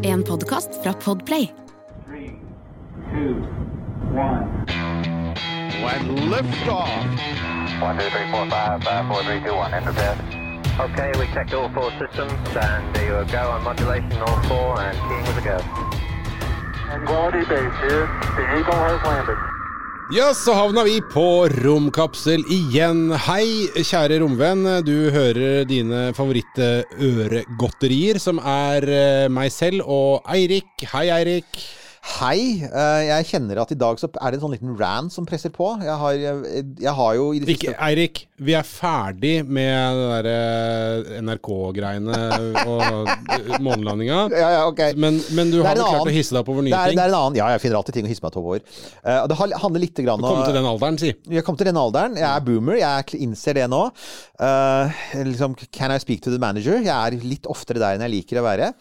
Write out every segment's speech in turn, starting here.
En podkast fra Podplay. Three, two, one. When liftoff. One, two, three, four, five, five, four, three, two, one. Enter test. Okay, we checked all four systems, and there you go on modulation, all four, and keying with a go. Quality base here. The Eagle has landed. Ja, så havna vi på romkapsel igjen. Hei, kjære romvenn. Du hører dine favorittøregodterier, som er eh, meg selv og Eirik. Hei, Eirik. Hei. eh, jeg kjenner at i dag så er det en sånn liten rant som presser på. Jeg har, jeg, jeg har jo i det Ikke, siste Eirik, vi er ferdig med det derre NRK-greiene og eh, månelandinga. ja, ja, okay. Men, men du har vel klart annen- å hisse deg opp over det nye er, ting? det er en annen, ja, jeg finner alltid ting å hisse meg til over. Eh, det handler litt grann Kom til den alderen, si. Jeg kom til den alderen. Jeg er boomer. Jeg innser det nå. Uh, liksom, can I speak to the manager? Jeg er litt oftere der enn jeg liker å være.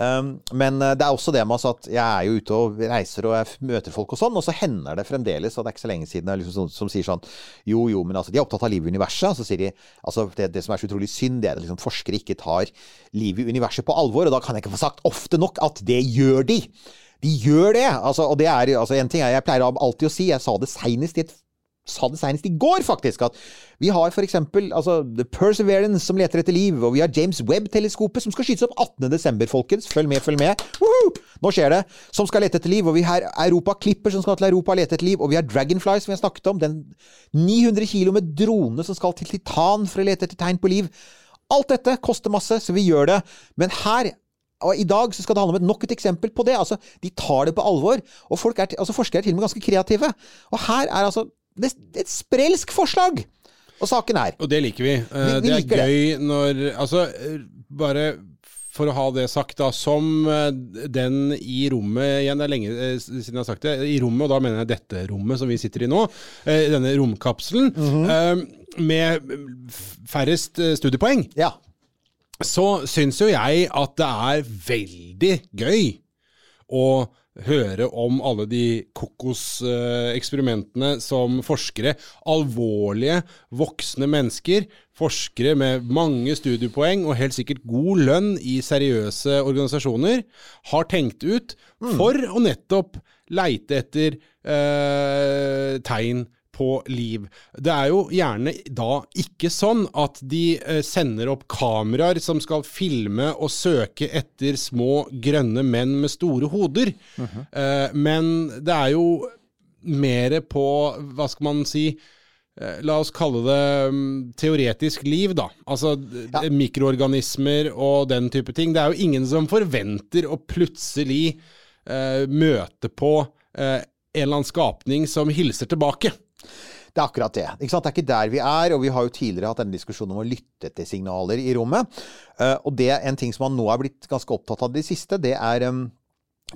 Um, men eh, det er også det med at jeg er jo ute og reiser og jeg møter folk og sånn, og så hender det fremdeles, og det er ikke så lenge siden, liksom som, som sier sånn Jo, jo, men altså, de er opptatt av livet i universet. Og så sier de altså det, det som er så utrolig synd, det er at liksom, forskere ikke tar livet i universet på alvor. Og da kan jeg ikke få sagt ofte nok at det gjør de. De gjør det! Altså, og det er altså, en ting er, Jeg pleier alltid å si, jeg sa det seinest i et sa det senest i går, faktisk, at vi har eksempel altså, The Perseverance som leter etter liv, og vi har James Webb-teleskopet som skal skytes opp 18.12., folkens. Følg med, følg med. Woohoo! Nå skjer det. Som skal lete etter liv, og vi har Europa Clipper som skal til Europa lete etter liv, og vi har Dragonfly som vi har snakket om, den 900 kilo med drone som skal til Titan for å lete etter tegn på liv. Alt dette koster masse, så vi gjør det. Men her og I dag så skal det handle om et nok et eksempel på det. Altså, De tar det på alvor. Og er, altså, forskere er til og med ganske kreative. Og her er altså det, er et sprelsk forslag! Og saken er Og det liker vi. Eh, Vi- vi det er liker det. gøy når Altså, eh, bare for å ha det sagt, da. Som eh, den i rommet igjen, det er lenge siden jeg har sagt det. I rommet, og da mener jeg dette rommet som vi sitter i nå. Denne romkapselen. mm -hmm. Med færrest studiepoeng. Ja. Så syns jo jeg at det er veldig gøy å høre om alle de kokoseksperimentene som forskere, alvorlige, voksne mennesker, forskere med mange studiepoeng og helt sikkert god lønn i seriøse organisasjoner, har tenkt ut for å nettopp leite etter eh, tegn på liv. Det er jo gjerne da ikke sånn at de eh, sender opp kameraer som skal filme og søke etter små grønne menn med store hoder. Eh, men det er jo mer på, hva skal man si, eh, La oss kalle det mm, teoretisk liv, da. Altså ja. mikroorganismer og den type ting. Det er jo ingen som forventer å plutselig eh, møte på eh, en eller annen skapning som hilser tilbake. Det er akkurat det. Ikke sant? Det er ikke der vi er, og vi har jo tidligere hatt denne diskusjonen om å lytte til signaler i rommet. Eh, og det er en ting som man nå er blitt ganske opptatt av i det siste, det er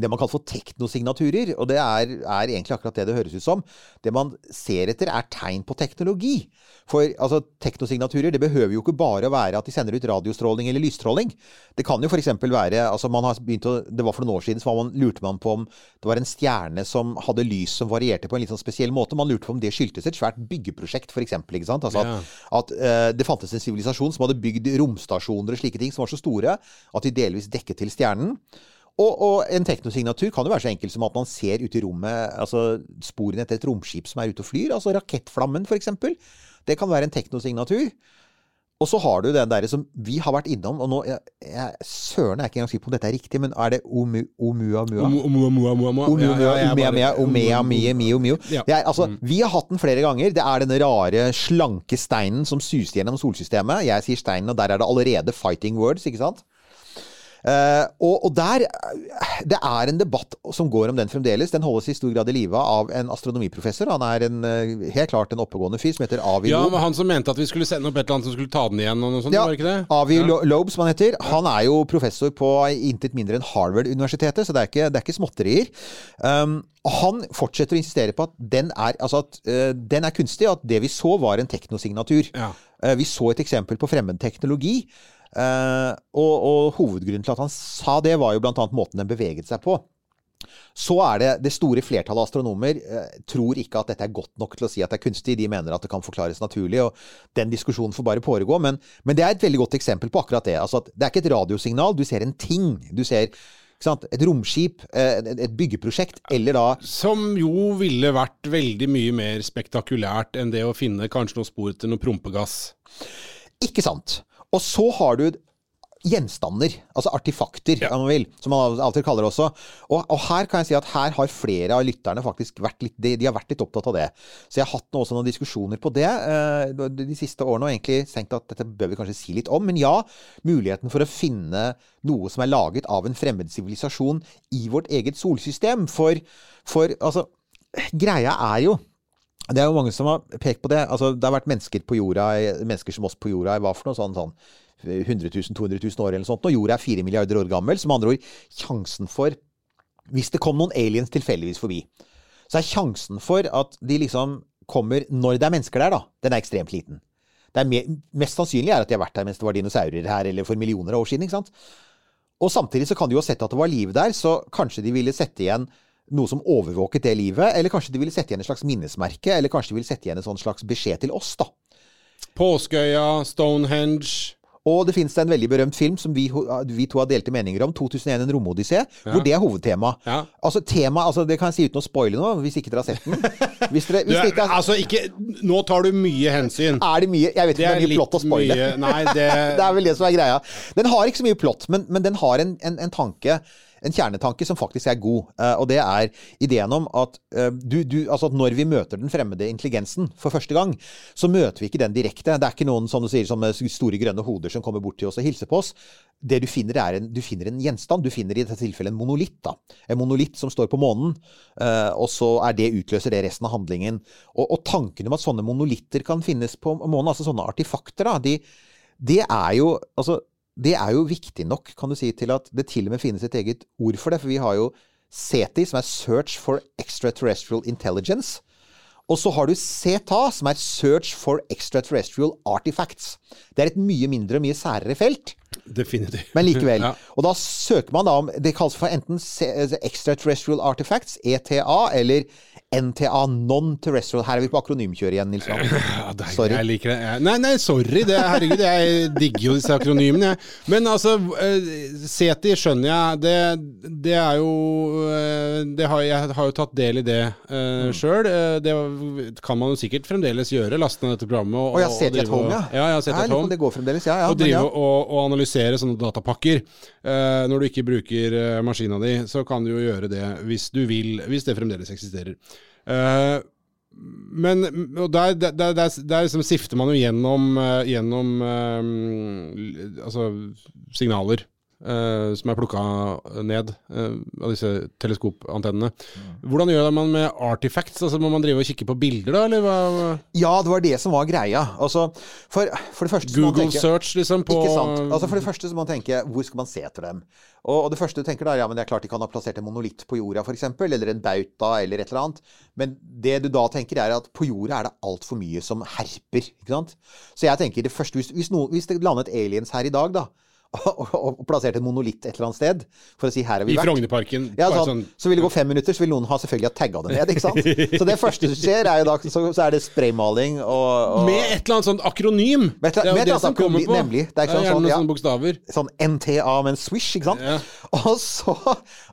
det man kaller for teknosignaturer. Og det er, er egentlig akkurat det det høres ut som. Det man ser etter, er tegn på teknologi. For altså, teknosignaturer det behøver jo ikke bare å være at de sender ut radiostråling eller lysstråling. Det kan jo f.eks. være altså man har begynt å, Det var for noen år siden så var man, lurte man på om det var en stjerne som hadde lys som varierte på en litt sånn spesiell måte. Man lurte på om det skyldtes et svært byggeprosjekt, f.eks. Altså Ja. at, at uh, det fantes en sivilisasjon som hadde bygd romstasjoner og slike ting som var så store at de delvis dekket til stjernen. Og, og en teknosignatur kan jo være så enkel som at man ser ute i rommet altså sporene etter et romskip som er ute og flyr. Altså rakettflammen, f.eks. Det kan være en teknosignatur. Og så har du den der som vi har vært innom, og nå jeg, jeg, Søren er ikke engang sikker på om dette er riktig, men er det omu, Oumuamua? Oumuamua. Omea, mie, mio, mio. Det er, altså, Vi har hatt den flere ganger. Det er denne rare, slanke steinen som suser gjennom solsystemet. Jeg sier steinen, og der er det allerede fighting words, ikke sant? Eh, og, og der Det er en debatt som går om den fremdeles. Den holdes i stor grad i live av en astronomiprofessor. Han er en, eh, helt klart en oppegående fyr som heter Avi Ja, Loeb. men Han som mente at vi skulle sende opp et eller annet som skulle ta den igjen, og noe sånt, Ja, var ikke det? Avi Ja. Lo- Loeb, som han heter. Han er jo professor på intet mindre enn Harvard-universitetet, så det er ikke, det er ikke småtterier. Um, han fortsetter å insistere på at den er, altså at, uh, den er kunstig, og at det vi så, var en teknosignatur. Ja. Uh, vi så et eksempel på fremmed teknologi. Eh, og, og hovedgrunnen til at han sa det, var jo annet måten den beveget seg på. så er det det store flertallet av astronomer eh, tror ikke at dette er godt nok til å si at det er kunstig. De mener at det kan forklares naturlig, og den diskusjonen får bare påregå. Men, men det er et veldig godt eksempel på akkurat det. Altså at det er ikke et radiosignal, du ser en ting. Du ser et romskip, eh, et, byggeprosjekt, eller da Som jo ville vært veldig mye mer spektakulært enn det å finne kanskje noen spor til noe prompegass. Ikke sant. Og så har du gjenstander, altså artifakter, Ja. om man vil, som man alltid kaller det også. Og, og her kan jeg si at her har flere av lytterne faktisk vært litt, de, de har vært litt opptatt av det. Så jeg har hatt noe, også noen diskusjoner på det eh, de, de siste årene, og egentlig tenkt at dette bør vi kanskje si litt om. Men ja, muligheten for å finne noe som er laget av en fremmed sivilisasjon i vårt eget solsystem. For, for altså, greia er jo det er jo mange som har pekt på det. Altså, det har vært mennesker på jorda, mennesker som oss på jorda, hva for noe sånn, sånn 100 000, 200 000 år eller sånt. Og jorda er 4 milliarder år gammel. Som andre ord, sjansen for Hvis det kom noen aliens tilfeldigvis forbi, så er sjansen for at de liksom kommer når det er mennesker der, da, den er ekstremt liten. Det er mer, mest sannsynlig er at de har vært der mens det var dinosaurer her, eller for millioner av år siden. ikke sant? Og samtidig så kan de jo ha sett at det var liv der, så kanskje de ville sette igjen noe som overvåket det livet, eller kanskje de ville sette igjen et slags minnesmerke, eller kanskje de ville sette igjen en sånn slags beskjed til oss, da. Påskeøya, Stonehenge Og det finnes en veldig berømt film som vi, vi to har delte meninger om, 2001 En romodyssé, hvor det er hovedtema. Ja. Altså tema, altså det kan jeg si uten å spoile noe, hvis ikke dere har sett den. Hvis dere, hvis dere ikke har, Altså, ikke Nå tar du mye hensyn. er det mye Jeg vet ikke om det er mye plott å spoile. mye Nei, det det er vel det som er greia. Den har ikke så mye plott, men, men den har en, en, en tanke. En kjernetanke som faktisk er god. eh, og det er ideen om at, eh, du, du, altså at når vi møter den fremmede intelligensen for første gang, så møter vi ikke den direkte. Det er ikke noen som du sier, sånne store grønne hoder som kommer bort til oss og hilser på oss. Det du finner, er en, du finner en gjenstand. Du finner i dette tilfellet en monolitt. da. En monolitt som står på månen, eh, og så er det utløser det resten av handlingen. Og, og tanken om at sånne monolitter kan finnes på månen, altså sånne artefakter, da, de, det er jo altså, det er jo viktig nok, kan du si, til at det til og med finnes et eget ord for det. For vi har jo SETI, som er Search for Extraterrestrial Intelligence. Og så har du CETA, som er Search for Extraterrestrial Artifacts. Det er et mye mindre og mye særere felt, Definitivt. men likevel. Ja. Og da søker man da om Det kalles for enten Extraterrestrial Artifacts, ETA, eller NTA, Non-Terrestrial. Her er vi på akronymkjøret igjen, Nils Johan. Ja. Sorry. Jeg liker det. Nei, nei, sorry. Det, herregud, jeg digger jo disse akronymene. jeg. Men altså, CETI SETI skjønner jeg. Det, det er jo eh, det har, Jeg har jo tatt del i det uh, Mm. sjøl. Det kan man jo sikkert fremdeles gjøre. Laste ned dette programmet. Og, og, og drive home, ja. Ja, at liksom, home. Det går fremdeles, ja. ja og drive og, og analysere sånne datapakker. Uh, når du ikke bruker maskina di, så kan du jo gjøre det hvis du vil, hvis det fremdeles eksisterer. Eh, men der, der, der, der liksom sifter man jo gjennom, eh, gjennom eh, altså signaler eh, som er plukka ned eh, av disse teleskopantennene. Hvordan gjør man med artifacts? Altså, må man drive og kikke på bilder, da? Eller hva? Ja, det var det som var greia. Altså, for, for det første Google tenke, search, liksom? På Ikke sant. Altså For det første så må man tenke hvor skal man se etter dem? Og, og det første du tenker da, ja, men det er klart de kan ha plassert en monolitt på jorda f.eks., eller en bauta eller et eller annet. Men det du da tenker er at på jorda er det altfor mye som herper. ikke sant? Så jeg tenker det første, hvis, hvis, noen, hvis det landet aliens her i dag, da, og, og, plasserte en monolitt et eller annet sted, for å si her har vi I vært Frognerparken. ja, bare sånn, så vil det gå fem minutter, så vil noen ha selvfølgelig ha tagga det ned. ikke sant? Så det første som skjer, er jo da så, så er det spraymaling og, og Med et eller annet sånt akronym! Med et- det er jo med et det som som kommer på. nemlig. Det er ikke Ja, sånn- gjerne sånn, noen ja. bokstaver. sånn NTA med en swish, ikke sant? Ja. Og så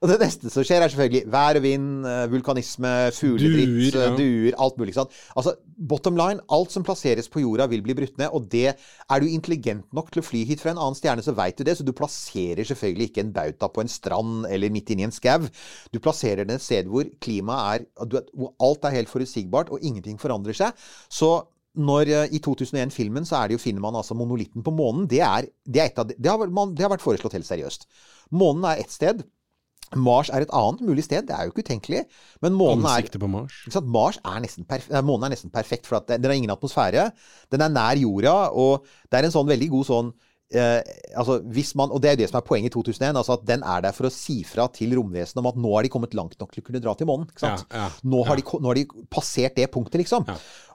Og det neste som skjer, er selvfølgelig vær og vind, eh, vulkanisme, fugledritt, Duer, ja. duer, alt mulig. ikke sant? Altså, bottom line, alt som plasseres på jorda, vil bli brutt ned. Og det er du intelligent nok til å fly hit fra en annen stjerne, så veit du det. Så du plasserer selvfølgelig ikke en bauta på en strand eller midt inni en skau. Du plasserer den et sted hvor klimaet er Hvor alt er helt forutsigbart, og ingenting forandrer seg. Så når, eh, I 2001-filmen så er det jo, finner man altså monolitten på månen. Det, er, det, er de- det, har, man, det har vært foreslått helt seriøst. Månen er ett sted. Mars er et annet mulig sted. Det er jo ikke utenkelig. Men månen er, på Mars. Mars er nesten perf månen er nesten perfekt, for at den har ingen atmosfære. Den er nær jorda, og det er en sånn veldig god sånn eh, altså hvis man, Og det er det som er poenget i 2001, altså at den er der for å si fra til romvesenet om at nå har de kommet langt nok til å kunne dra til månen. Ja, ja, nå, har de, nå har de passert det punktet, liksom.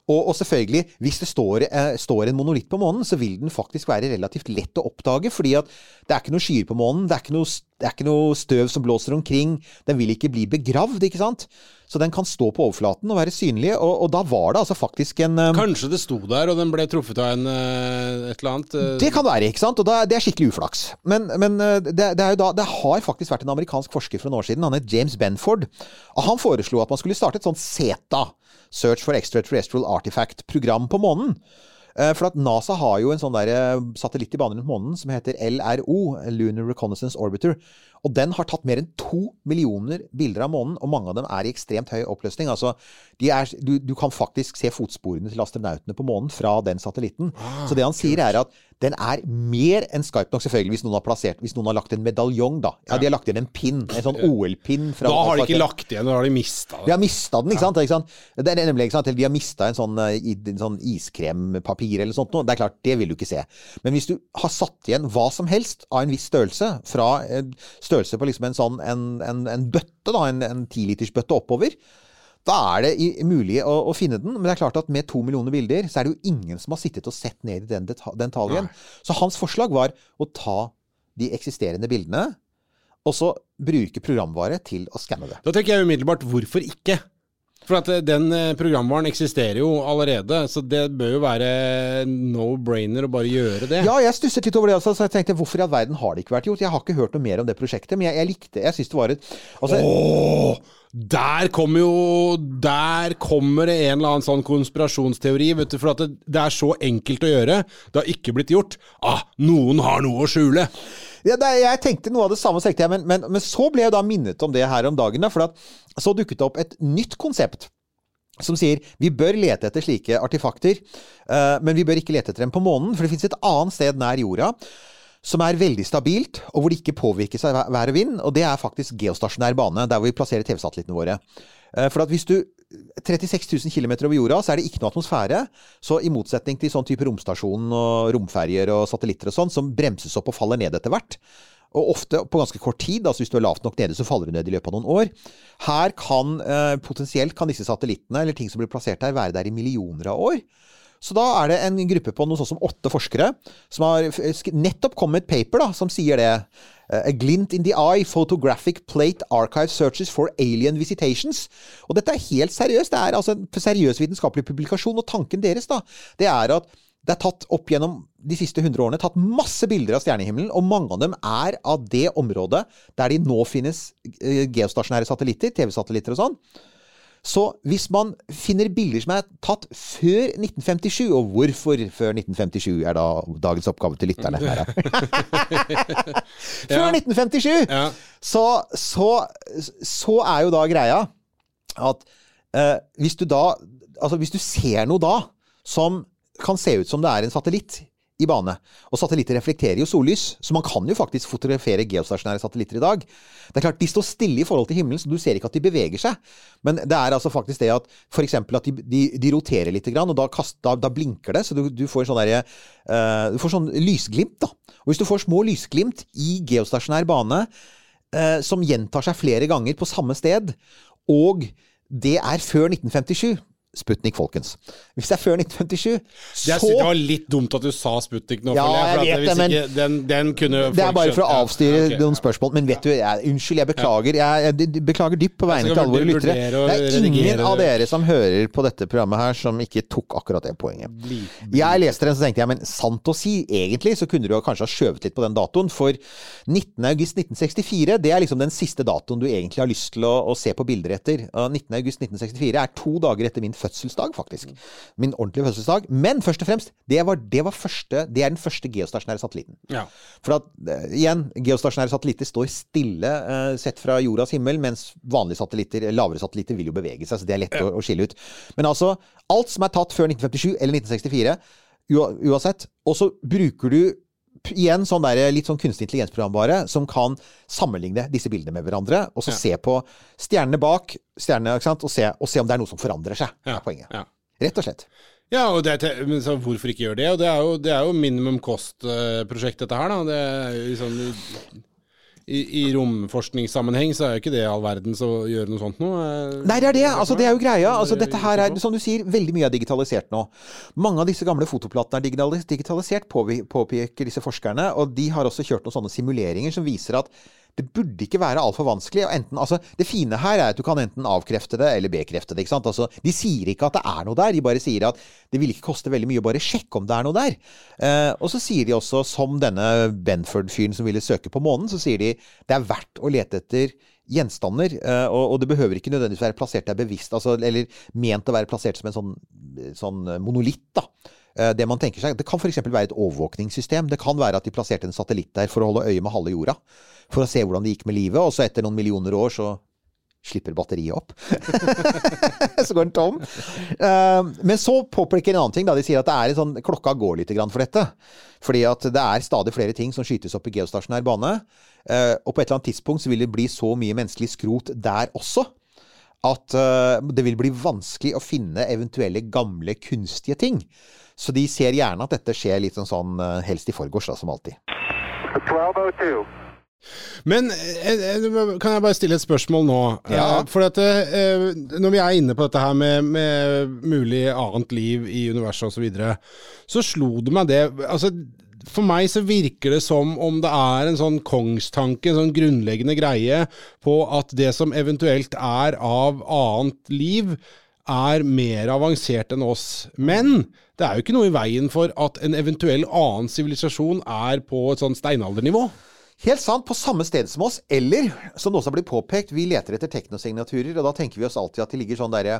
Og, og selvfølgelig, hvis det står, eh, står en monolitt på månen, så vil den faktisk være relativt lett å oppdage. fordi at det er ikke noe skyer på månen, det er ikke noe, det er ikke noe støv som blåser omkring. Den vil ikke bli begravd, ikke sant. Så den kan stå på overflaten og være synlig. Og, og da var det altså faktisk en um... Kanskje det sto der, og den ble truffet av en uh, et eller annet. uh... Det kan være, ikke sant? Og da, det er skikkelig uflaks. Men, men det, det, er jo da, det har faktisk vært en amerikansk forsker for noen år siden, han het James Benford. Og han foreslo at man skulle starte et sånt SETA, Search for Extraterrestrial Artifact-program på månen. Eh, For at NASA har jo en sånn der eh, satellitt i bane rundt månen som heter LRO, Lunar Reconnaissance Orbiter. Og den har tatt mer enn to millioner bilder av månen, og mange av dem er i ekstremt høy oppløsning. Altså, de er, du, du kan faktisk se fotsporene til astronautene på månen fra den satellitten. Så det han sier er at den er mer enn skarp nok, selvfølgelig, hvis noen har plassert Hvis noen har lagt en medaljong, da. Ja, de har lagt igjen en pinn. En sånn OL-pinn. Da har de ikke lagt igjen, da har de mista de har mista den, ikke sant? Ikke sant? Det er nemlig, ikke sant? De har mista en sånn, eh, en sånn iskrempapir eller sånt noe. Det er klart, det vil du ikke se. Men hvis du har satt igjen hva som helst av en viss størrelse, fra eh, størrelse på liksom en sånn en, en, en bøtte, da, en, en tilitersbøtte oppover, da er det i, mulig å, å finne den. Men det er klart at med to millioner bilder, så er det jo ingen som har sittet og sett ned i den detaljen. detaljen. Så hans forslag var å ta de eksisterende bildene, og så bruke programvare til å skanne det. Da tenker jeg umiddelbart hvorfor ikke? For at eh, den eh, programvaren eksisterer jo allerede, så det bør jo være no-brainer å bare gjøre det. Ja, jeg stusset litt over det også, så jeg tenkte hvorfor i all verden har det ikke vært gjort? Jeg har ikke hørt noe mer om det prosjektet, men jeg, jeg likte Jeg syns det var et altså, Åh, der kommer jo Der kommer det en eller annen sånn konspirasjonsteori, vet du. For at det, det er så enkelt å gjøre. Det har ikke blitt gjort. Ah, noen har noe å skjule. ja, det, Jeg tenkte noe av det samme, jeg, men, men, men så ble jeg da minnet om det her om dagen. Da, for at så dukket det opp et nytt konsept. Som sier vi bør lete etter slike artefakter, eh, men vi bør ikke lete etter dem på månen. For det fins et annet sted nær jorda som er veldig stabilt, og hvor det ikke påvirkes av vær og vind. Og det er faktisk geostasjonær bane, der hvor vi plasserer TV-satellittene våre. Eh, For hvis du 36 000 km over jorda, så er det ikke noe atmosfære. Så i motsetning til sånn type romstasjon og romferjer og satellitter og sånn, som bremses opp og faller ned etter hvert, og ofte på ganske kort tid, altså hvis du er lavt nok nede, så faller du ned i løpet av noen år. Her kan eh, potensielt kan disse satellittene, eller ting som blir plassert der, være der i millioner av år. Så da er det en gruppe på noe sånt som åtte forskere som har nettopp kommet med et paper da, som sier det. eh, A glint in the eye, photographic plate archive searches for alien visitations. Og dette er helt seriøst. Det er altså en seriøs vitenskapelig publikasjon. Og tanken deres da, det er at det er tatt opp gjennom de siste 100 årene tatt masse bilder av stjernehimmelen, og mange av dem er av det området der de nå finnes eh, geostasjonære satellitter, TV-satellitter og sånn. Så hvis man finner bilder som er tatt før 1957, og hvorfor før 1957 er da dagens oppgave til lytterne her, da. Før 1957! Ja. Så, så, så er jo da greia at eh, hvis du da Altså hvis du ser noe da som kan se ut som det er en satellitt i bane, og satellitter reflekterer jo sollys, så man kan jo faktisk fotografere geostasjonære satellitter i dag. Det er klart, De står stille i forhold til himmelen, så du ser ikke at de beveger seg. Men det er altså faktisk det at f.eks. at de, de, de roterer litt, og da, kast, da, da blinker det, så du, du får sånn får sånn lysglimt, da. Og hvis du får små lysglimt i geostasjonær bane uh, som gjentar seg flere ganger på samme sted, og det er før 1957 Sputnik, folkens. Hvis det er før 1957, Det, er, så det var litt dumt at du sa Sputnik nå. Ja, for, jeg for at vet det, men- ikke, den, den kunne Det er bare for å avstyre Ja, avstyre noen spørsmål. Men vet du, jeg, unnskyld, jeg beklager. Jeg, jeg, jeg beklager dypt på vegne Jeg til alle våre lyttere. Det er ingen redigere av dere som hører på dette programmet her, som ikke tok akkurat det poenget. Jeg leste den, så tenkte jeg, men sant å si, egentlig så kunne du kanskje ha skjøvet litt på den datoen. For 19. august 1964, det er liksom den siste datoen du egentlig har lyst til å, å se på bilder etter. Og 19. august 1964 er to dager etter min fødselsdag, faktisk. Min ordentlige fødselsdag. Men først og fremst, det, var, det, var første, det er den første geostasjonære satellitten. Ja. For at, eh, igjen, geostasjonære satellitter står stille uh, sett fra jordas himmel, mens vanlige satellitter, lavere satellitter, vil jo bevege seg, så det er lett å, å skille ut. Men altså, alt som er tatt før 1957 eller 1964, uansett, og så bruker du Igjen sånn der, litt sånn kunstig intelligensprogrammare som kan sammenligne disse bildene med hverandre, og så Ja. se på stjernene bak, stjernene, og se, og se om det er noe som forandrer seg. Ja, er poenget. ja. Rett og slett. Ja, og det, te- men så hvorfor ikke gjøre det? Og det er jo, det er jo minimum cost-prosjekt, dette her. da. Det er jo liksom i, i romforskningssammenheng så er jo ikke det all verdens å gjøre noe sånt noe. Nei, det er det. Altså, det er jo greia. Altså, dette her er, som du sier, veldig mye er digitalisert nå. Mange av disse gamle fotoplatene er digitalisert, påpeker disse forskerne. Og de har også kjørt noen sånne simuleringer som viser at det burde ikke være altfor vanskelig. Og enten, altså, det fine her er at du kan enten avkrefte det eller bekrefte det. ikke sant? Altså, de sier ikke at det er noe der, de bare sier at det vil ikke koste veldig mye å bare sjekke om det er noe der. Eh, og så sier de også, som denne Benford-fyren som ville søke på månen, så sier de det er verdt å lete etter gjenstander, eh, og, og det behøver ikke nødvendigvis være plassert der bevisst, altså, eller ment å være plassert som en sånn, sånn monolitt. da. Eh, Det man tenker seg, det kan f.eks. være et overvåkningssystem. Det kan være at de plasserte en satellitt der for å holde øye med halve jorda. For å se hvordan det gikk med livet, og så etter noen millioner år så slipper batteriet opp. så går den tom. Eh, Men så påpeker en annen ting. da, De sier at det er sånn, klokka går litt for dette. Fordi at det er stadig flere ting som skytes opp i geostasjonær bane. Eh, Og på et eller annet tidspunkt så vil det bli så mye menneskelig skrot der også at det vil bli vanskelig å finne eventuelle gamle kunstige ting. Så de ser gjerne at dette skjer litt sånn, sånn eh, helst i forgårs, da, som alltid. 1202. Men eh, eh, kan jeg bare stille et spørsmål nå? Ja. For eh, når vi er inne på dette her med, med mulig annet liv i universet osv., så, videre, så slo det meg det altså, For meg så virker det som om det er en sånn kongstanke, en sånn grunnleggende greie på at det som eventuelt er av annet liv, er mer avansert enn oss. Men det er jo ikke noe i veien for at en eventuell annen sivilisasjon er på et sånn steinaldernivå. Helt sant, på samme sted som oss, eller som det også blitt påpekt, vi leter etter teknosignaturer, og da tenker vi oss alltid at de ligger sånn derre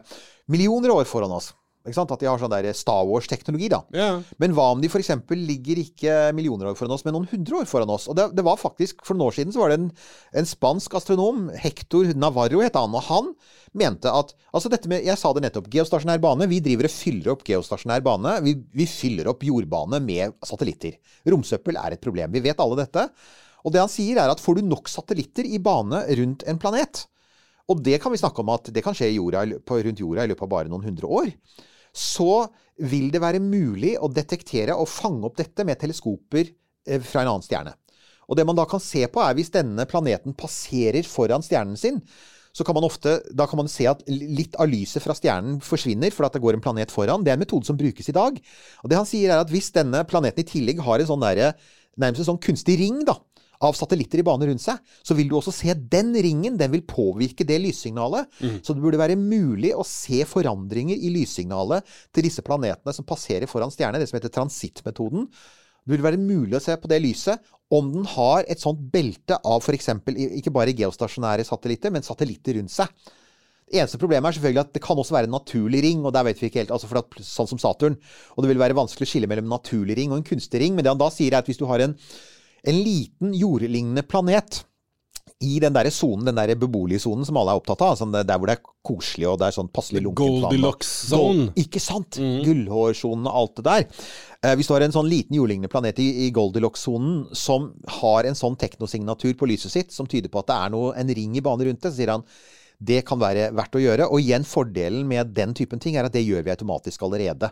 millioner år foran oss. At de har sånn der Star Wars-teknologi, da. Ja. Men hva om de f.eks. ligger ikke millioner år foran oss, men noen hundre år foran oss? Og det, det var faktisk, For noen år siden så var det en, en spansk astronom, Hector Navarro het han, og han mente at altså dette med, Jeg sa det nettopp. Geostasjonær bane. Vi driver og fyller opp geostasjonær bane. Vi, vi fyller opp jordbane med satellitter. Romsøppel er et problem. Vi vet alle dette. Og det han sier, er at får du nok satellitter i bane rundt en planet, og det kan vi snakke om at det kan skje i jorda, rundt jorda i løpet av bare noen hundre år, så vil det være mulig å detektere og fange opp dette med teleskoper eh, fra en annen stjerne. Og det man da kan se på, er hvis denne planeten passerer foran stjernen sin, så kan man ofte da kan man se at litt av lyset fra stjernen forsvinner for det går en planet foran. Det er en metode som brukes i dag. Og det han sier, er at hvis denne planeten i tillegg har en sånn der, nærmest en sånn kunstig ring, da, av satellitter i bane rundt seg, så vil du også se den ringen. Den vil påvirke det lyssignalet. Så det burde være mulig å se forandringer i lyssignalet til disse planetene som passerer foran stjerner, det som heter transittmetoden. Det burde være mulig å se på det lyset om den har et sånt belte av f.eks. ikke bare geostasjonære satellitter, men satellitter rundt seg. Det eneste problemet er selvfølgelig at det kan også være en naturlig ring, og der vet vi ikke helt, altså for at, sånn som Saturn. Og det vil være vanskelig å skille mellom en naturlig ring og en kunstig ring. Men det han da sier, er at hvis du har en, en liten jordlignende planet i den der sonen, den derre beboelige sonen som alle er opptatt av, altså der hvor det er koselig og det er sånn passelig lunkent Goldilocks zone. Ikke sant? Gullhårsonen og alt det der. Eh, hvis du har en sånn liten jordlignende planet i, i Goldilocks-sonen som har en sånn teknosignatur på lyset sitt som tyder på at det er noe, en ring i bane rundt det, så sier han det kan være verdt å gjøre. Og igjen, fordelen med den typen ting er at det gjør vi automatisk allerede.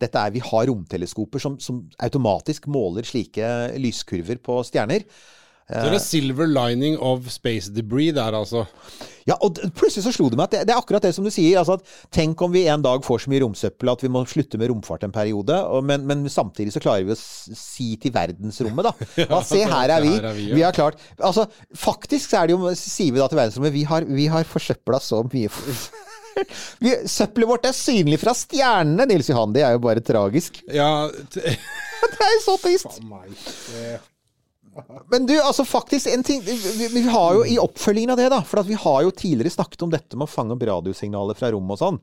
Dette er, Vi har romteleskoper som, som automatisk måler slike lyskurver på stjerner. Så det er silver lining of space debris der, altså. Ja, og plutselig så slo det meg at det, det er akkurat det som du sier. altså at Tenk om vi en dag får så mye romsøppel at vi må slutte med romfart en periode. Og, men, men samtidig så klarer vi å si til verdensrommet, da. Ja, se, her er vi. her er vi, ja. Vi har klart Altså, faktisk så er det jo, sier vi da til verdensrommet, vi har, vi har forsøpla så mye. Vi, søppelet vårt er synlig fra stjernene, Nils Johan. Det er jo bare tragisk. Ja, t Det er jo så trist. meg. Men du, altså faktisk en ting vi, vi- har jo i oppfølgingen av det, da For vi har jo tidligere snakket om dette med å fange opp radiosignaler fra rom og sånn.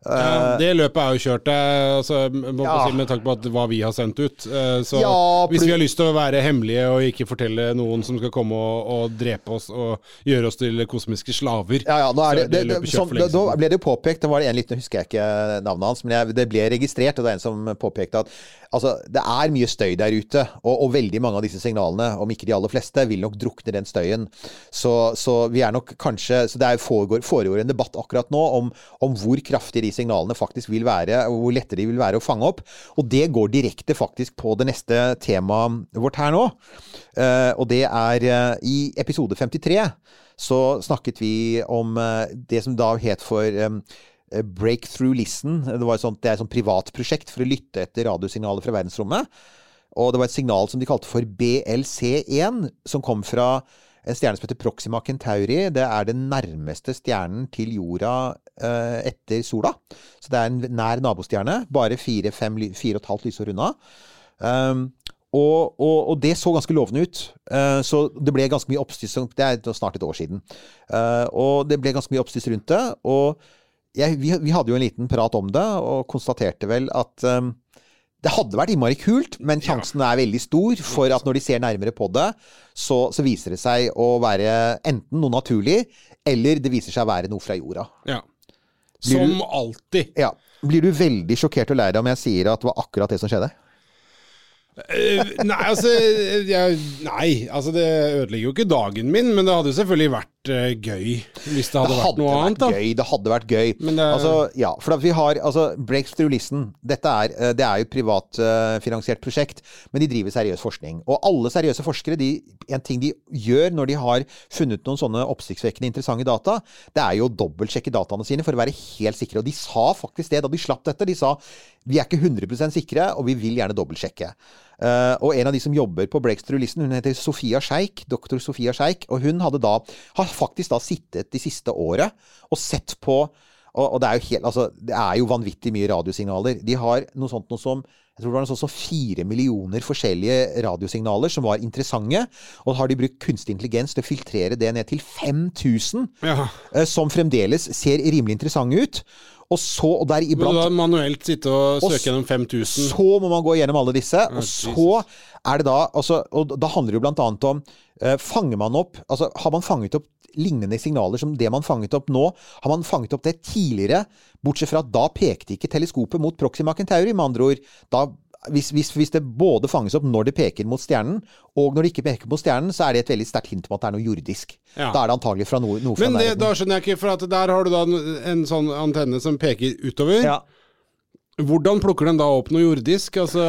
Ja, det løpet er jo kjørt, eh, altså, Ja. si med tanke på at hva vi har sendt ut. Eh, Så Ja, hvis vi har lyst til å være hemmelige og ikke fortelle noen som skal komme og, og drepe oss og gjøre oss til kosmiske slaver, Ja, ja, nå er det, det, det, det sånn, da, da ble det jo påpekt, det var det en liten, husker jeg ikke navnet hans, men jeg, det ble registrert, og det er en som påpekte at altså, det er mye støy der ute, og, og veldig mange av disse signalene, om ikke de aller fleste, vil nok drukne den støyen. Så, så vi er nok kanskje Så det er, foregår, foregår en debatt akkurat nå om, om hvor kraftig de signalene faktisk vil være, og hvor lette de vil være å fange opp. Og det går direkte faktisk på det neste temaet vårt her nå. Eh, og det er eh, i episode 53 så snakket vi om eh, det som da het for Breakthrough Listen. Det, var et sånt, det er et sånt privat prosjekt for å lytte etter radiosignaler fra verdensrommet. Og det var et signal som de kalte for BLC1, som kom fra en stjerne som heter Proxima Centauri. Det er den nærmeste stjernen til jorda etter sola. Så det er en nær nabostjerne. Bare 4,5 lysår unna. Um, og, og, og, det så ganske lovende ut. Uh, så det ble ganske mye oppstyr. Det er snart et år siden. Uh, og det ble ganske mye oppstyr rundt det. Og jeg, vi, vi, hadde jo en liten prat om det, og konstaterte vel at um, det hadde vært innmari kult, men sjansen er veldig stor for at når de ser nærmere på det, så, så viser det seg å være enten noe naturlig, eller det viser seg å være noe fra jorda. Ja. Som du, alltid. Ja. Blir du veldig sjokkert og lei deg om jeg sier at det var akkurat det som skjedde? Uh, nei, altså jeg, Nei, altså det ødelegger jo ikke dagen min, men det hadde jo selvfølgelig vært uh, gøy hvis det hadde, det hadde vært noe vært annet. Gøy, det hadde vært gøy. Det, altså, ja, for vi har altså, Breakthrough Listen. Dette er, uh, det er jo et privatfinansiert prosjekt, men de driver seriøs forskning. Og alle seriøse forskere, de, en ting de gjør når de har funnet noen sånne oppsiktsvekkende interessante data, det er jo å dobbeltsjekke dataene sine for å være helt sikre. Og de sa faktisk det da de slapp dette. De sa vi er ikke 100% sikre, og vi vil gjerne dobbeltsjekke. Uh, og en av de som jobber på Breakthrough-listen, hun heter Sofia Scheik, doktor Sofia Scheik, og hun da, har faktisk da sittet de siste året og sett på og, og det, er helt, altså, det er jo vanvittig mye radiosignaler. De har noe sånt noe som jeg tror det var noe sånt som fire millioner forskjellige radiosignaler som var interessante. Og har de brukt kunstig intelligens til å filtrere det ned til 5000, ja. uh, som fremdeles ser rimelig interessante ut. Og så, og der iblant Må du da manuelt sitte og søke og gjennom 5000? Så må man gå gjennom alle disse. Og så er det da altså, Og da handler det jo blant annet om uh, Fanger man opp Altså, har man fanget opp lignende signaler som det man fanget opp nå? Har man fanget opp det tidligere? Bortsett fra at da pekte ikke teleskopet mot Proxima Centauri, med andre ord. Da hvis, hvis, hvis, det både fanges opp når det peker mot stjernen, og når det ikke peker mot stjernen, så er det et veldig sterkt hint om at det er noe jordisk. Ja. Da er det antagelig fra noe, noe fra Men det, da skjønner jeg ikke, for der har du da en sånn antenne som peker utover. Ja. Hvordan plukker den da opp noe jordisk? Altså,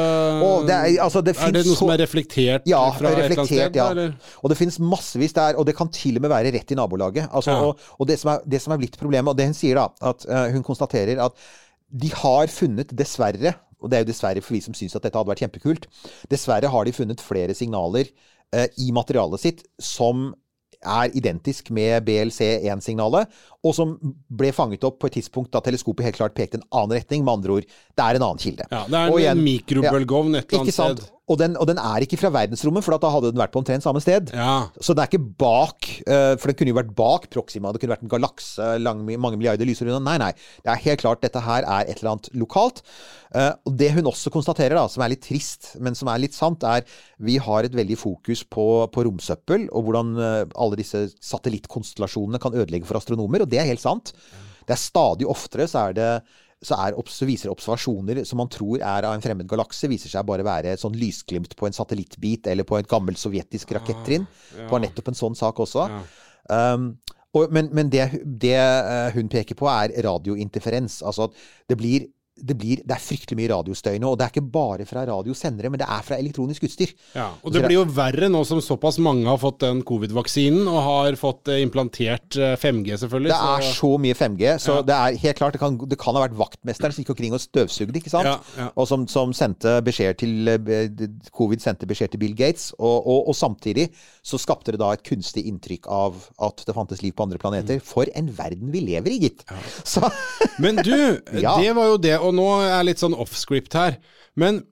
det er, altså, det er, det noe som er reflektert ja, fra reflektert, et eller annet sted? Ja. Og det finnes massevis der, og det kan til og med være rett i nabolaget. Altså, ja. Og, og det, som er, det, som er, blitt problemet, og det hun sier da, at uh, hun konstaterer at de har funnet, dessverre, og det er jo dessverre for vi som syns at dette hadde vært kjempekult. Dessverre har de funnet flere signaler eh, i materialet sitt som er identisk med BLC1-signalet, og som ble fanget opp på et tidspunkt da teleskopet helt klart pekte en annen retning. Med andre ord, det er en annen kilde. Ja, det er en igjen, mikrobølgeovn et eller annet sted. Og den, og den, er ikke fra verdensrommet, for da hadde den vært på omtrent samme sted. Ja. Så den er ikke bak, uh, for den kunne jo vært bak Proxima. Det kunne vært en galakse lang, mange milliarder lysår unna. Nei, nei. Det er helt klart dette her er et eller annet lokalt. Uh, og det hun også konstaterer, da, som er litt trist, men som er litt sant, er vi har et veldig fokus på, på romsøppel, og hvordan uh, alle disse satellittkonstellasjonene kan ødelegge for astronomer. Og det er helt sant. Det er stadig oftere så er det så, er, så, viser observasjoner som man tror er av en fremmed galakse, viser seg bare være et sånn lysglimt på en satellittbit eller på et gammelt sovjetisk rakettrinn. Det var nettopp en sånn sak også. Um, og, men, men det, det, uh, hun peker på, er radiointerferens. Altså at det blir det, blir, det, er fryktelig mye radiostøy nå. Og det er ikke bare fra radiosendere, men det er fra elektronisk utstyr. Ja, og det blir jo verre nå som såpass mange har fått den covid-vaksinen og har fått eh, implantert 5G, eh, selvfølgelig. Det er så, mye 5G, så ja. det er helt klart Det kan, det kan ha vært vaktmesteren som gikk omkring og støvsugde, ikke sant? Ja, ja. Og som, som, sendte beskjed til eh, Covid sendte beskjed til Bill Gates. Og, og, og, samtidig så skapte det da et kunstig inntrykk av at det fantes liv på andre planeter. Mm. For en verden vi lever i, gitt! Men du, det var jo det. Og nå er jeg litt sånn off-script her, men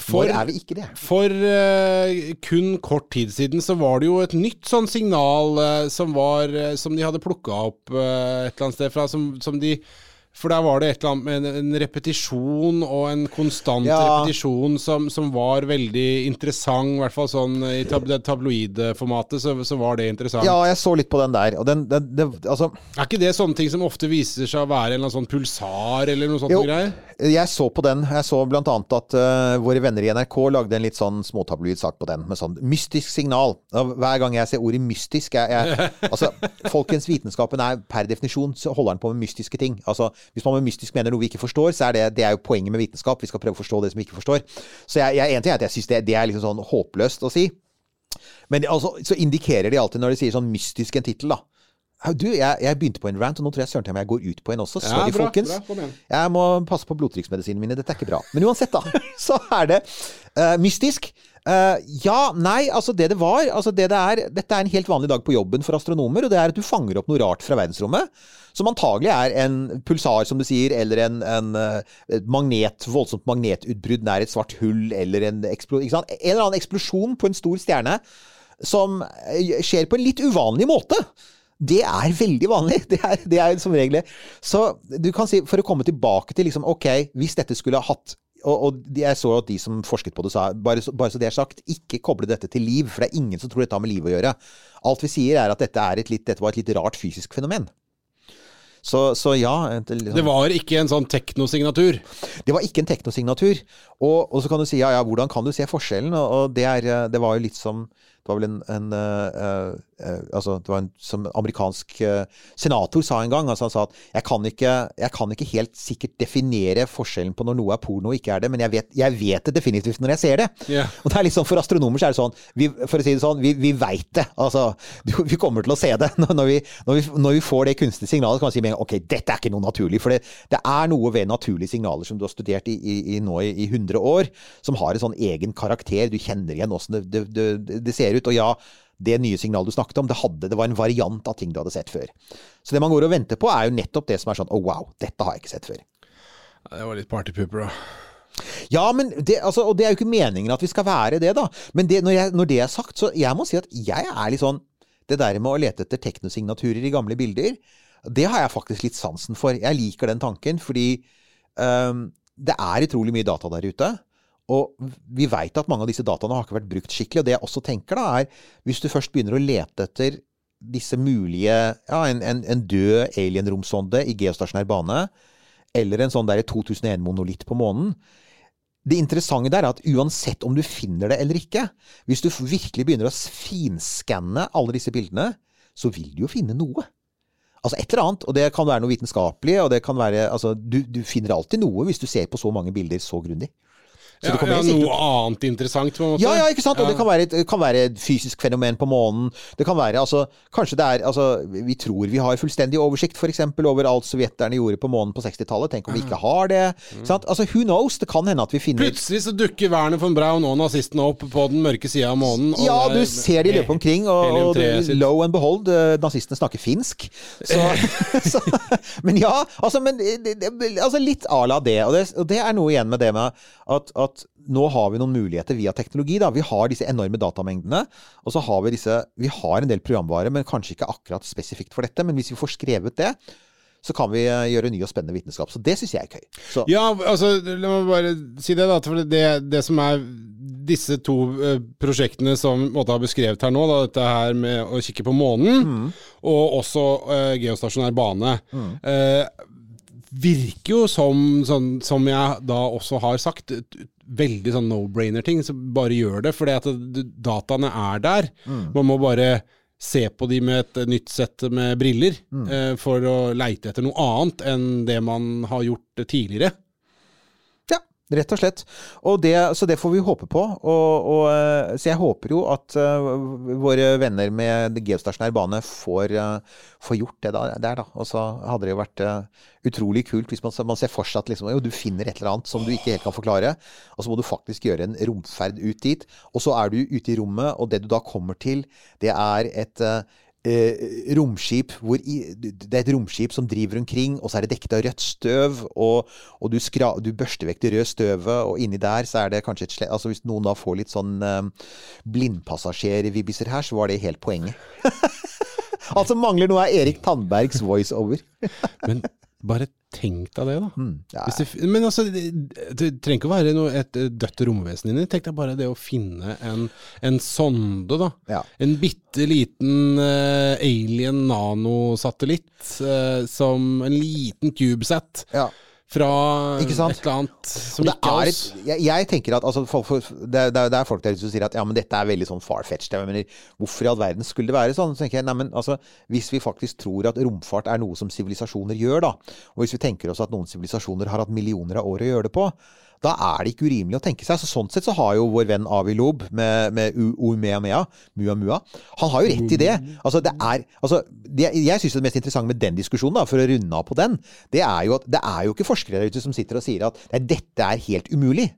for, Når er vi ikke det? For uh, kun kort tid siden så var det jo et nytt sånn signal uh, som var uh, Som de hadde plukka opp et eller annet sted fra, som, som de for der var det et eller annet med en repetisjon og en konstant ja. repetisjon som, som, var veldig interessant. I hvert fall sånn i tab tabloidformatet så, så, var det interessant. Ja, jeg så litt på den der. Og den, den, det, altså Er ikke det sånne ting som ofte viser seg å være en eller annen sånn pulsar eller noe sånt? Jo, greier? Jeg så på den. Jeg så blant annet at uh, våre venner i NRK lagde en litt sånn småtabloid sak på den, med sånn mystisk signal. Hver gang jeg ser ordet mystisk jeg, jeg, Altså, folkens, vitenskapen er per definisjon så holder den på med mystiske ting. Altså, Hvis man med mystisk mener noe vi ikke forstår, så er det, det er jo poenget med vitenskap. Vi skal prøve å forstå det som vi ikke forstår. Så jeg, jeg, en ting er at jeg syns det, det er liksom sånn håpløst å si. Men altså, så indikerer de alltid når de sier sånn mystisk en tittel, da. Du, jeg, jeg begynte på en rant, og nå tror jeg søren jeg går ut på en også. Ja, Sorry, bra, folkens. bra. Jeg må passe på blodtrykksmedisinene mine. Dette er ikke bra. Men uansett, da. Så er det uh, mystisk. Uh, ja, nei, altså det det var altså det det er, Dette er en helt vanlig dag på jobben for astronomer, og det er at du fanger opp noe rart fra verdensrommet. Som antagelig er en pulsar, som du sier, eller en, en eh, et magnet, voldsomt magnetutbrudd nær et svart hull, eller en, ikke sant? en eller annen eksplosjon på en stor stjerne som skjer på en litt uvanlig måte. Det er veldig vanlig. Det er, det er som regel det. Så du kan si, for å komme tilbake til liksom, ok, hvis dette skulle ha hatt og, og jeg så at de som forsket på det sa, bare bare så det er sagt, ikke koble dette til liv, for det er ingen som tror dette har med liv å gjøre. Alt vi sier er at dette, er et litt, dette var et litt rart fysisk fenomen. Så, så ja et, liksom, Det var ikke en sånn teknosignatur. det var ikke en teknosignatur. Og, og så kan du si ja, ja, hvordan kan du se forskjellen? Og, og det, er, eh, det var jo litt som Det var vel en, en uh, eh, Altså, det var en som amerikansk senator sa en gang. Altså han sa at jeg kan, ikke, jeg kan ikke helt sikkert definere forskjellen på når noe er porno og ikke er det, men jeg vet, jeg vet det definitivt når jeg ser det. Yeah. Og det er liksom, For astronomer så er det sånn vi, For å si det sånn, vi, vi veit det. Altså, vi kommer til å se det. Når, når, vi, når, vi, når vi får det kunstige signalet, så kan man si med en gang ok, dette er ikke noe naturlig. For det, det er noe ved naturlige signaler som du har studert i, i, i nå i, i 100 år, som har en sånn egen karakter. Du kjenner igjen åssen det, det, det, det ser ut. Og ja, det nye signalet du snakket om, det, hadde, det var en variant av ting du hadde sett før. Så det man går og venter på, er jo nettopp det som er sånn oh wow, dette har jeg ikke sett før. Ja, Det var litt partypooper, da. Ja, men det, altså, og det er jo ikke meningen at vi skal være det, da. Men det, når, jeg, når det er sagt, så jeg må si at jeg er litt sånn Det der med å lete etter teknosignaturer i gamle bilder, det har jeg faktisk litt sansen for. Jeg liker den tanken, fordi um, det er utrolig mye data der ute. Og vi veit at mange av disse dataene har ikke vært brukt skikkelig. Og det jeg også tenker, da, er hvis du først begynner å lete etter disse mulige Ja, en, en, en død alien-romsonde i geostasjonær bane, eller en sånn der 2001-monolitt på månen det interessante der er at uansett om du finner det eller ikke, hvis du virkelig begynner å finskanne alle disse bildene, så vil du jo finne noe. Altså et eller annet, og det kan være noe vitenskapelig, og det kan være Altså, du, du finner alltid noe hvis du ser på så mange bilder så grundig. Så Ja, ja, sikkert- noe annet interessant, på en måte. ja, ja, ikke sant? Og det kan, være et, kan være et fysisk fenomen på månen. Det kan være, altså Kanskje det er altså, Vi tror vi har fullstendig oversikt f.eks. over alt sovjeterne gjorde på månen på 60-tallet. Tenk om vi ikke har det. Mm. sant? Altså, Who knows? Det kan hende at vi finner Plutselig så dukker Werner von Braun og nazistene opp på den mørke sida av månen. og Ja, du er- ser de løpe omkring, og, og det- low and behold, eh, nazistene snakker finsk. Så, så, men ja, altså, men, det, altså litt à la det. Og, det. og det er noe igjen med det med at, at nå har vi noen muligheter via teknologi. Da. Vi har disse enorme datamengdene, og så har vi disse Vi har en del programvare, men kanskje ikke akkurat spesifikt for dette. Men hvis vi får skrevet det, så kan vi eh, gjøre ny og spennende vitenskap. Så det syns jeg er gøy. Så, Ja, altså, la meg bare si det, da. For det, det som er disse to eh, prosjektene som måte har beskrevet her nå, da, dette her med å kikke på månen, og også uh, geostasjonær bane, eh, virker jo som, som, som jeg da også har sagt, veldig sånn no-brainer-ting. Så bare gjør det, For dataene er der. Man må bare se på de med et nytt sett med briller, eh, for å leite etter noe annet enn det man har gjort tidligere. Rett og slett. Og det, så det får vi håpe på. Og, og, eh, så jeg håper jo at eh, våre venner med geostasjonær bane får, eh, får gjort det der, da. Og så hadde det jo vært utrolig kult hvis man, man ser for seg at liksom, jo, du finner et eller annet som du ikke helt kan forklare, og så må du faktisk gjøre en romferd ut dit. Og så er du ute i rommet, og det du da kommer til, det er et eh, romskip hvor i, Det er et romskip som driver omkring, og så er det dekket av rødt støv, og, og du, skra, du børster vekk det røde støvet, og inni der så er det kanskje et slett Altså hvis noen da får litt sånn eh, blindpassasjervibbiser her, så var det helt poenget. altså mangler noe av Erik Tandbergs voiceover. Men bare tenk deg det, da. ja. Hvis det, men altså, det, det trenger ikke å være noe, et dødt romvesen inni. Tenk deg bare det å finne en, en sonde, da. Ja. En bitte liten uh, alien nanosatellitt, uh, som en liten CubeSat. Ja. Fra et eller annet som det ikke er er oss. jeg, jeg tenker at altså, for, det, det, det er folk der ute som sier at ja, men dette er veldig sånn far-fetched. Jeg mener, hvorfor i all verden skulle det være sånn? Så tenker jeg, nei, men altså, Hvis vi faktisk tror at romfart er noe som sivilisasjoner gjør, da, og hvis vi tenker oss at noen sivilisasjoner har hatt millioner av år å gjøre det på, da er det ikke urimelig å tenke seg. Så Sånn sett så har jo vår venn Avi Lob med, med Umeamea, Mua Mua, han har jo rett i det. Altså, det er, altså, det, jeg syns det mest interessante med den diskusjonen, da, for å runde av på den, det er jo at det er jo ikke forskere der ute som sitter og sier at nei, dette er helt umulig.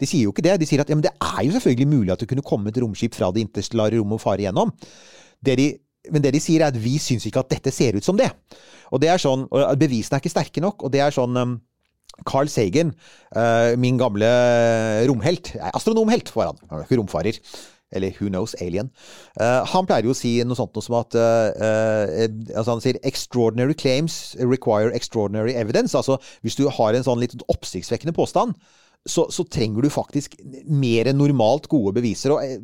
De sier jo ikke det. De sier at ja, det er jo selvfølgelig mulig at det kunne komme et romskip fra det interstellare rommet og fare igjennom. Det de, men det de sier, er at vi syns ikke at dette ser ut som det. Og det er sånn, og Bevisene er ikke sterke nok. og det er sånn um, Carl Sagen, eh, min gamle romhelt nei, Astronomhelt, var han. Han var ikke romfarer. Eller who knows, alien. Eh, han pleier jo å si noe sånt noe som at eh, eh, altså Han sier 'extraordinary claims require extraordinary evidence'. Altså hvis du har en sånn litt oppsiktsvekkende påstand, så, så, trenger du faktisk mer enn normalt gode beviser. Og eh,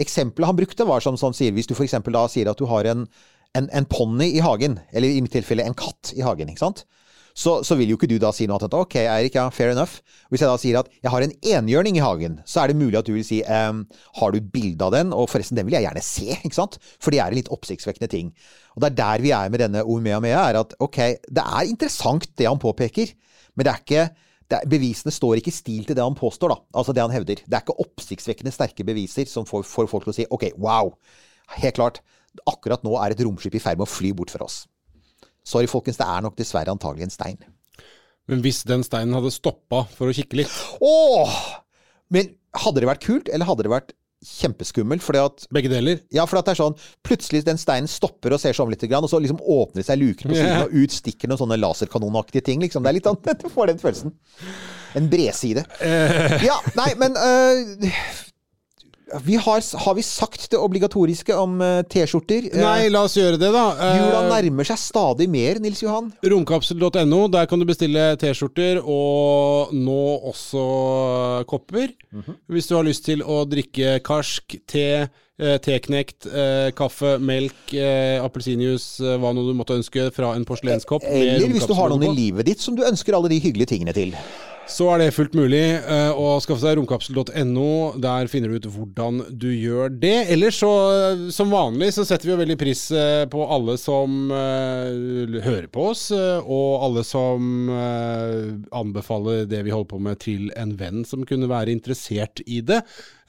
Eksempelet han brukte, var som sånn sier Hvis du f.eks. da sier at du har en, en, en ponni i hagen, eller i mitt tilfelle en katt i hagen, ikke sant? Så, så, vil jo ikke du da si noe annet enn ok, Eirik, ja, fair enough. Hvis jeg da sier at jeg har en enhjørning i hagen, så er det mulig at du vil si ehm, har du bilde av den? Og forresten, den vil jeg gjerne se, ikke sant? For det er en litt oppsiktsvekkende ting. Og det er der vi er med denne Omea Mea, er at ok, det er interessant det han påpeker, men det er ikke det bevisene står ikke i stil til det han påstår, da. Altså det han hevder. Det er ikke oppsiktsvekkende sterke beviser som får, får folk til å si ok, wow. Helt klart. Akkurat nå er et romskip i ferd med å fly bort fra oss. Sorry, folkens, det er nok dessverre antagelig en stein. Men hvis den steinen hadde stoppa for å kikke litt Åh! Men hadde det vært kult, eller hadde det vært kjempeskummelt? Fordi at Begge deler. Ja, for at det er sånn Plutselig den steinen stopper og ser seg om litt, og så liksom åpner det seg luker på siden, yeah. og ut stikker noen sånne laserkanonaktige ting. liksom. Det er litt sånn Du får den følelsen. En bredside. Ja, nei, men øh, vi har, har vi sagt det obligatoriske om øh, T-skjorter? Eh, Nei, la oss gjøre det, da. Eh, Jula nærmer seg stadig mer, Nils Johan. Romkapsel.no, der kan du bestille T-skjorter og nå også kopper. Mhm. Hvis du har lyst til å drikke karsk, te, eh, teknekt, eh, kaffe, melk, eh, appelsinjuice, eh, hva nå du måtte ønske fra en porselenskopp. Eller hvis du har noen i livet ditt som du ønsker alle de hyggelige tingene til. Så er det fullt mulig eh, å skaffe seg romkapsel.no. Der finner du ut hvordan du gjør det. Ellers så, eh, som vanlig, så setter vi jo veldig pris eh, på alle som hører på oss, og alle som anbefaler det vi holder på med til en venn som kunne være interessert i det.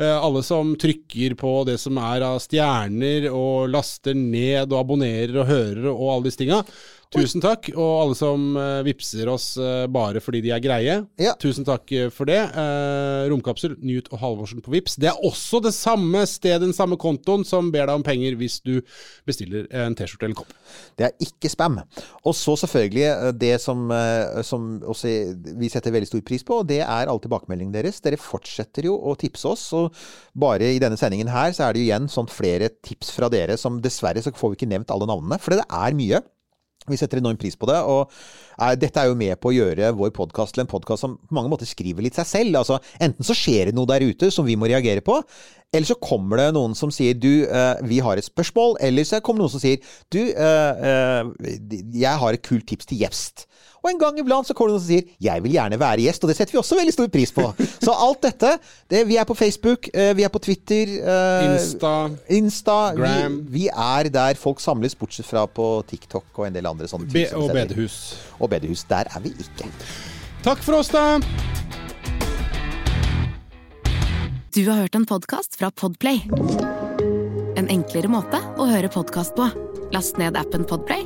Alle som trykker på det som er av stjerner, og laster ned og abonnerer og hører og alle disse tinga. Tusen takk, og alle som uh, vipser oss eh, bare fordi de er greie. Ja. Tusen takk eh, for det. Eh, romkapsel, Newt og Halvorsen på Vips. Det er også det samme sted, den samme kontoen, som ber deg om penger hvis du bestiller en T-skjorte eller kopp. Det er ikke spam. Og så selvfølgelig eh, det som, eh, som vi setter veldig stor pris på, og det er all tilbakemeldingen deres. Dere fortsetter jo å tipse oss, og bare i denne sendingen her så er det jo igjen sånn flere tips fra dere som dessverre så får vi ikke nevnt alle navnene, for det er mye. Vi setter enorm pris på det, og er, dette er jo med på å gjøre vår podkast til en podkast som på mange måter skriver litt seg selv. Altså, enten så skjer det noe der ute som vi må reagere på, eller så kommer det noen som sier du, eh, vi har et spørsmål, eller så kommer det noen som sier du, eh, eh, jeg har et kult tips til gjest. Og en gang iblant så kommer det noen som sier 'jeg vil gjerne være gjest', og det setter vi også veldig stor pris på. Så alt dette det, Vi er på Facebook, eh, vi er på Twitter. eh, Insta. Insta. Vi, Gram. vi er der folk samles, bortsett fra på TikTok og en del andre sånne Be ting som og bedehus. Og bedehus. Der er vi ikke. Takk for oss, da! Du har hørt en podkast fra Podplay. En enklere måte å høre podkast på. Last ned appen Podplay,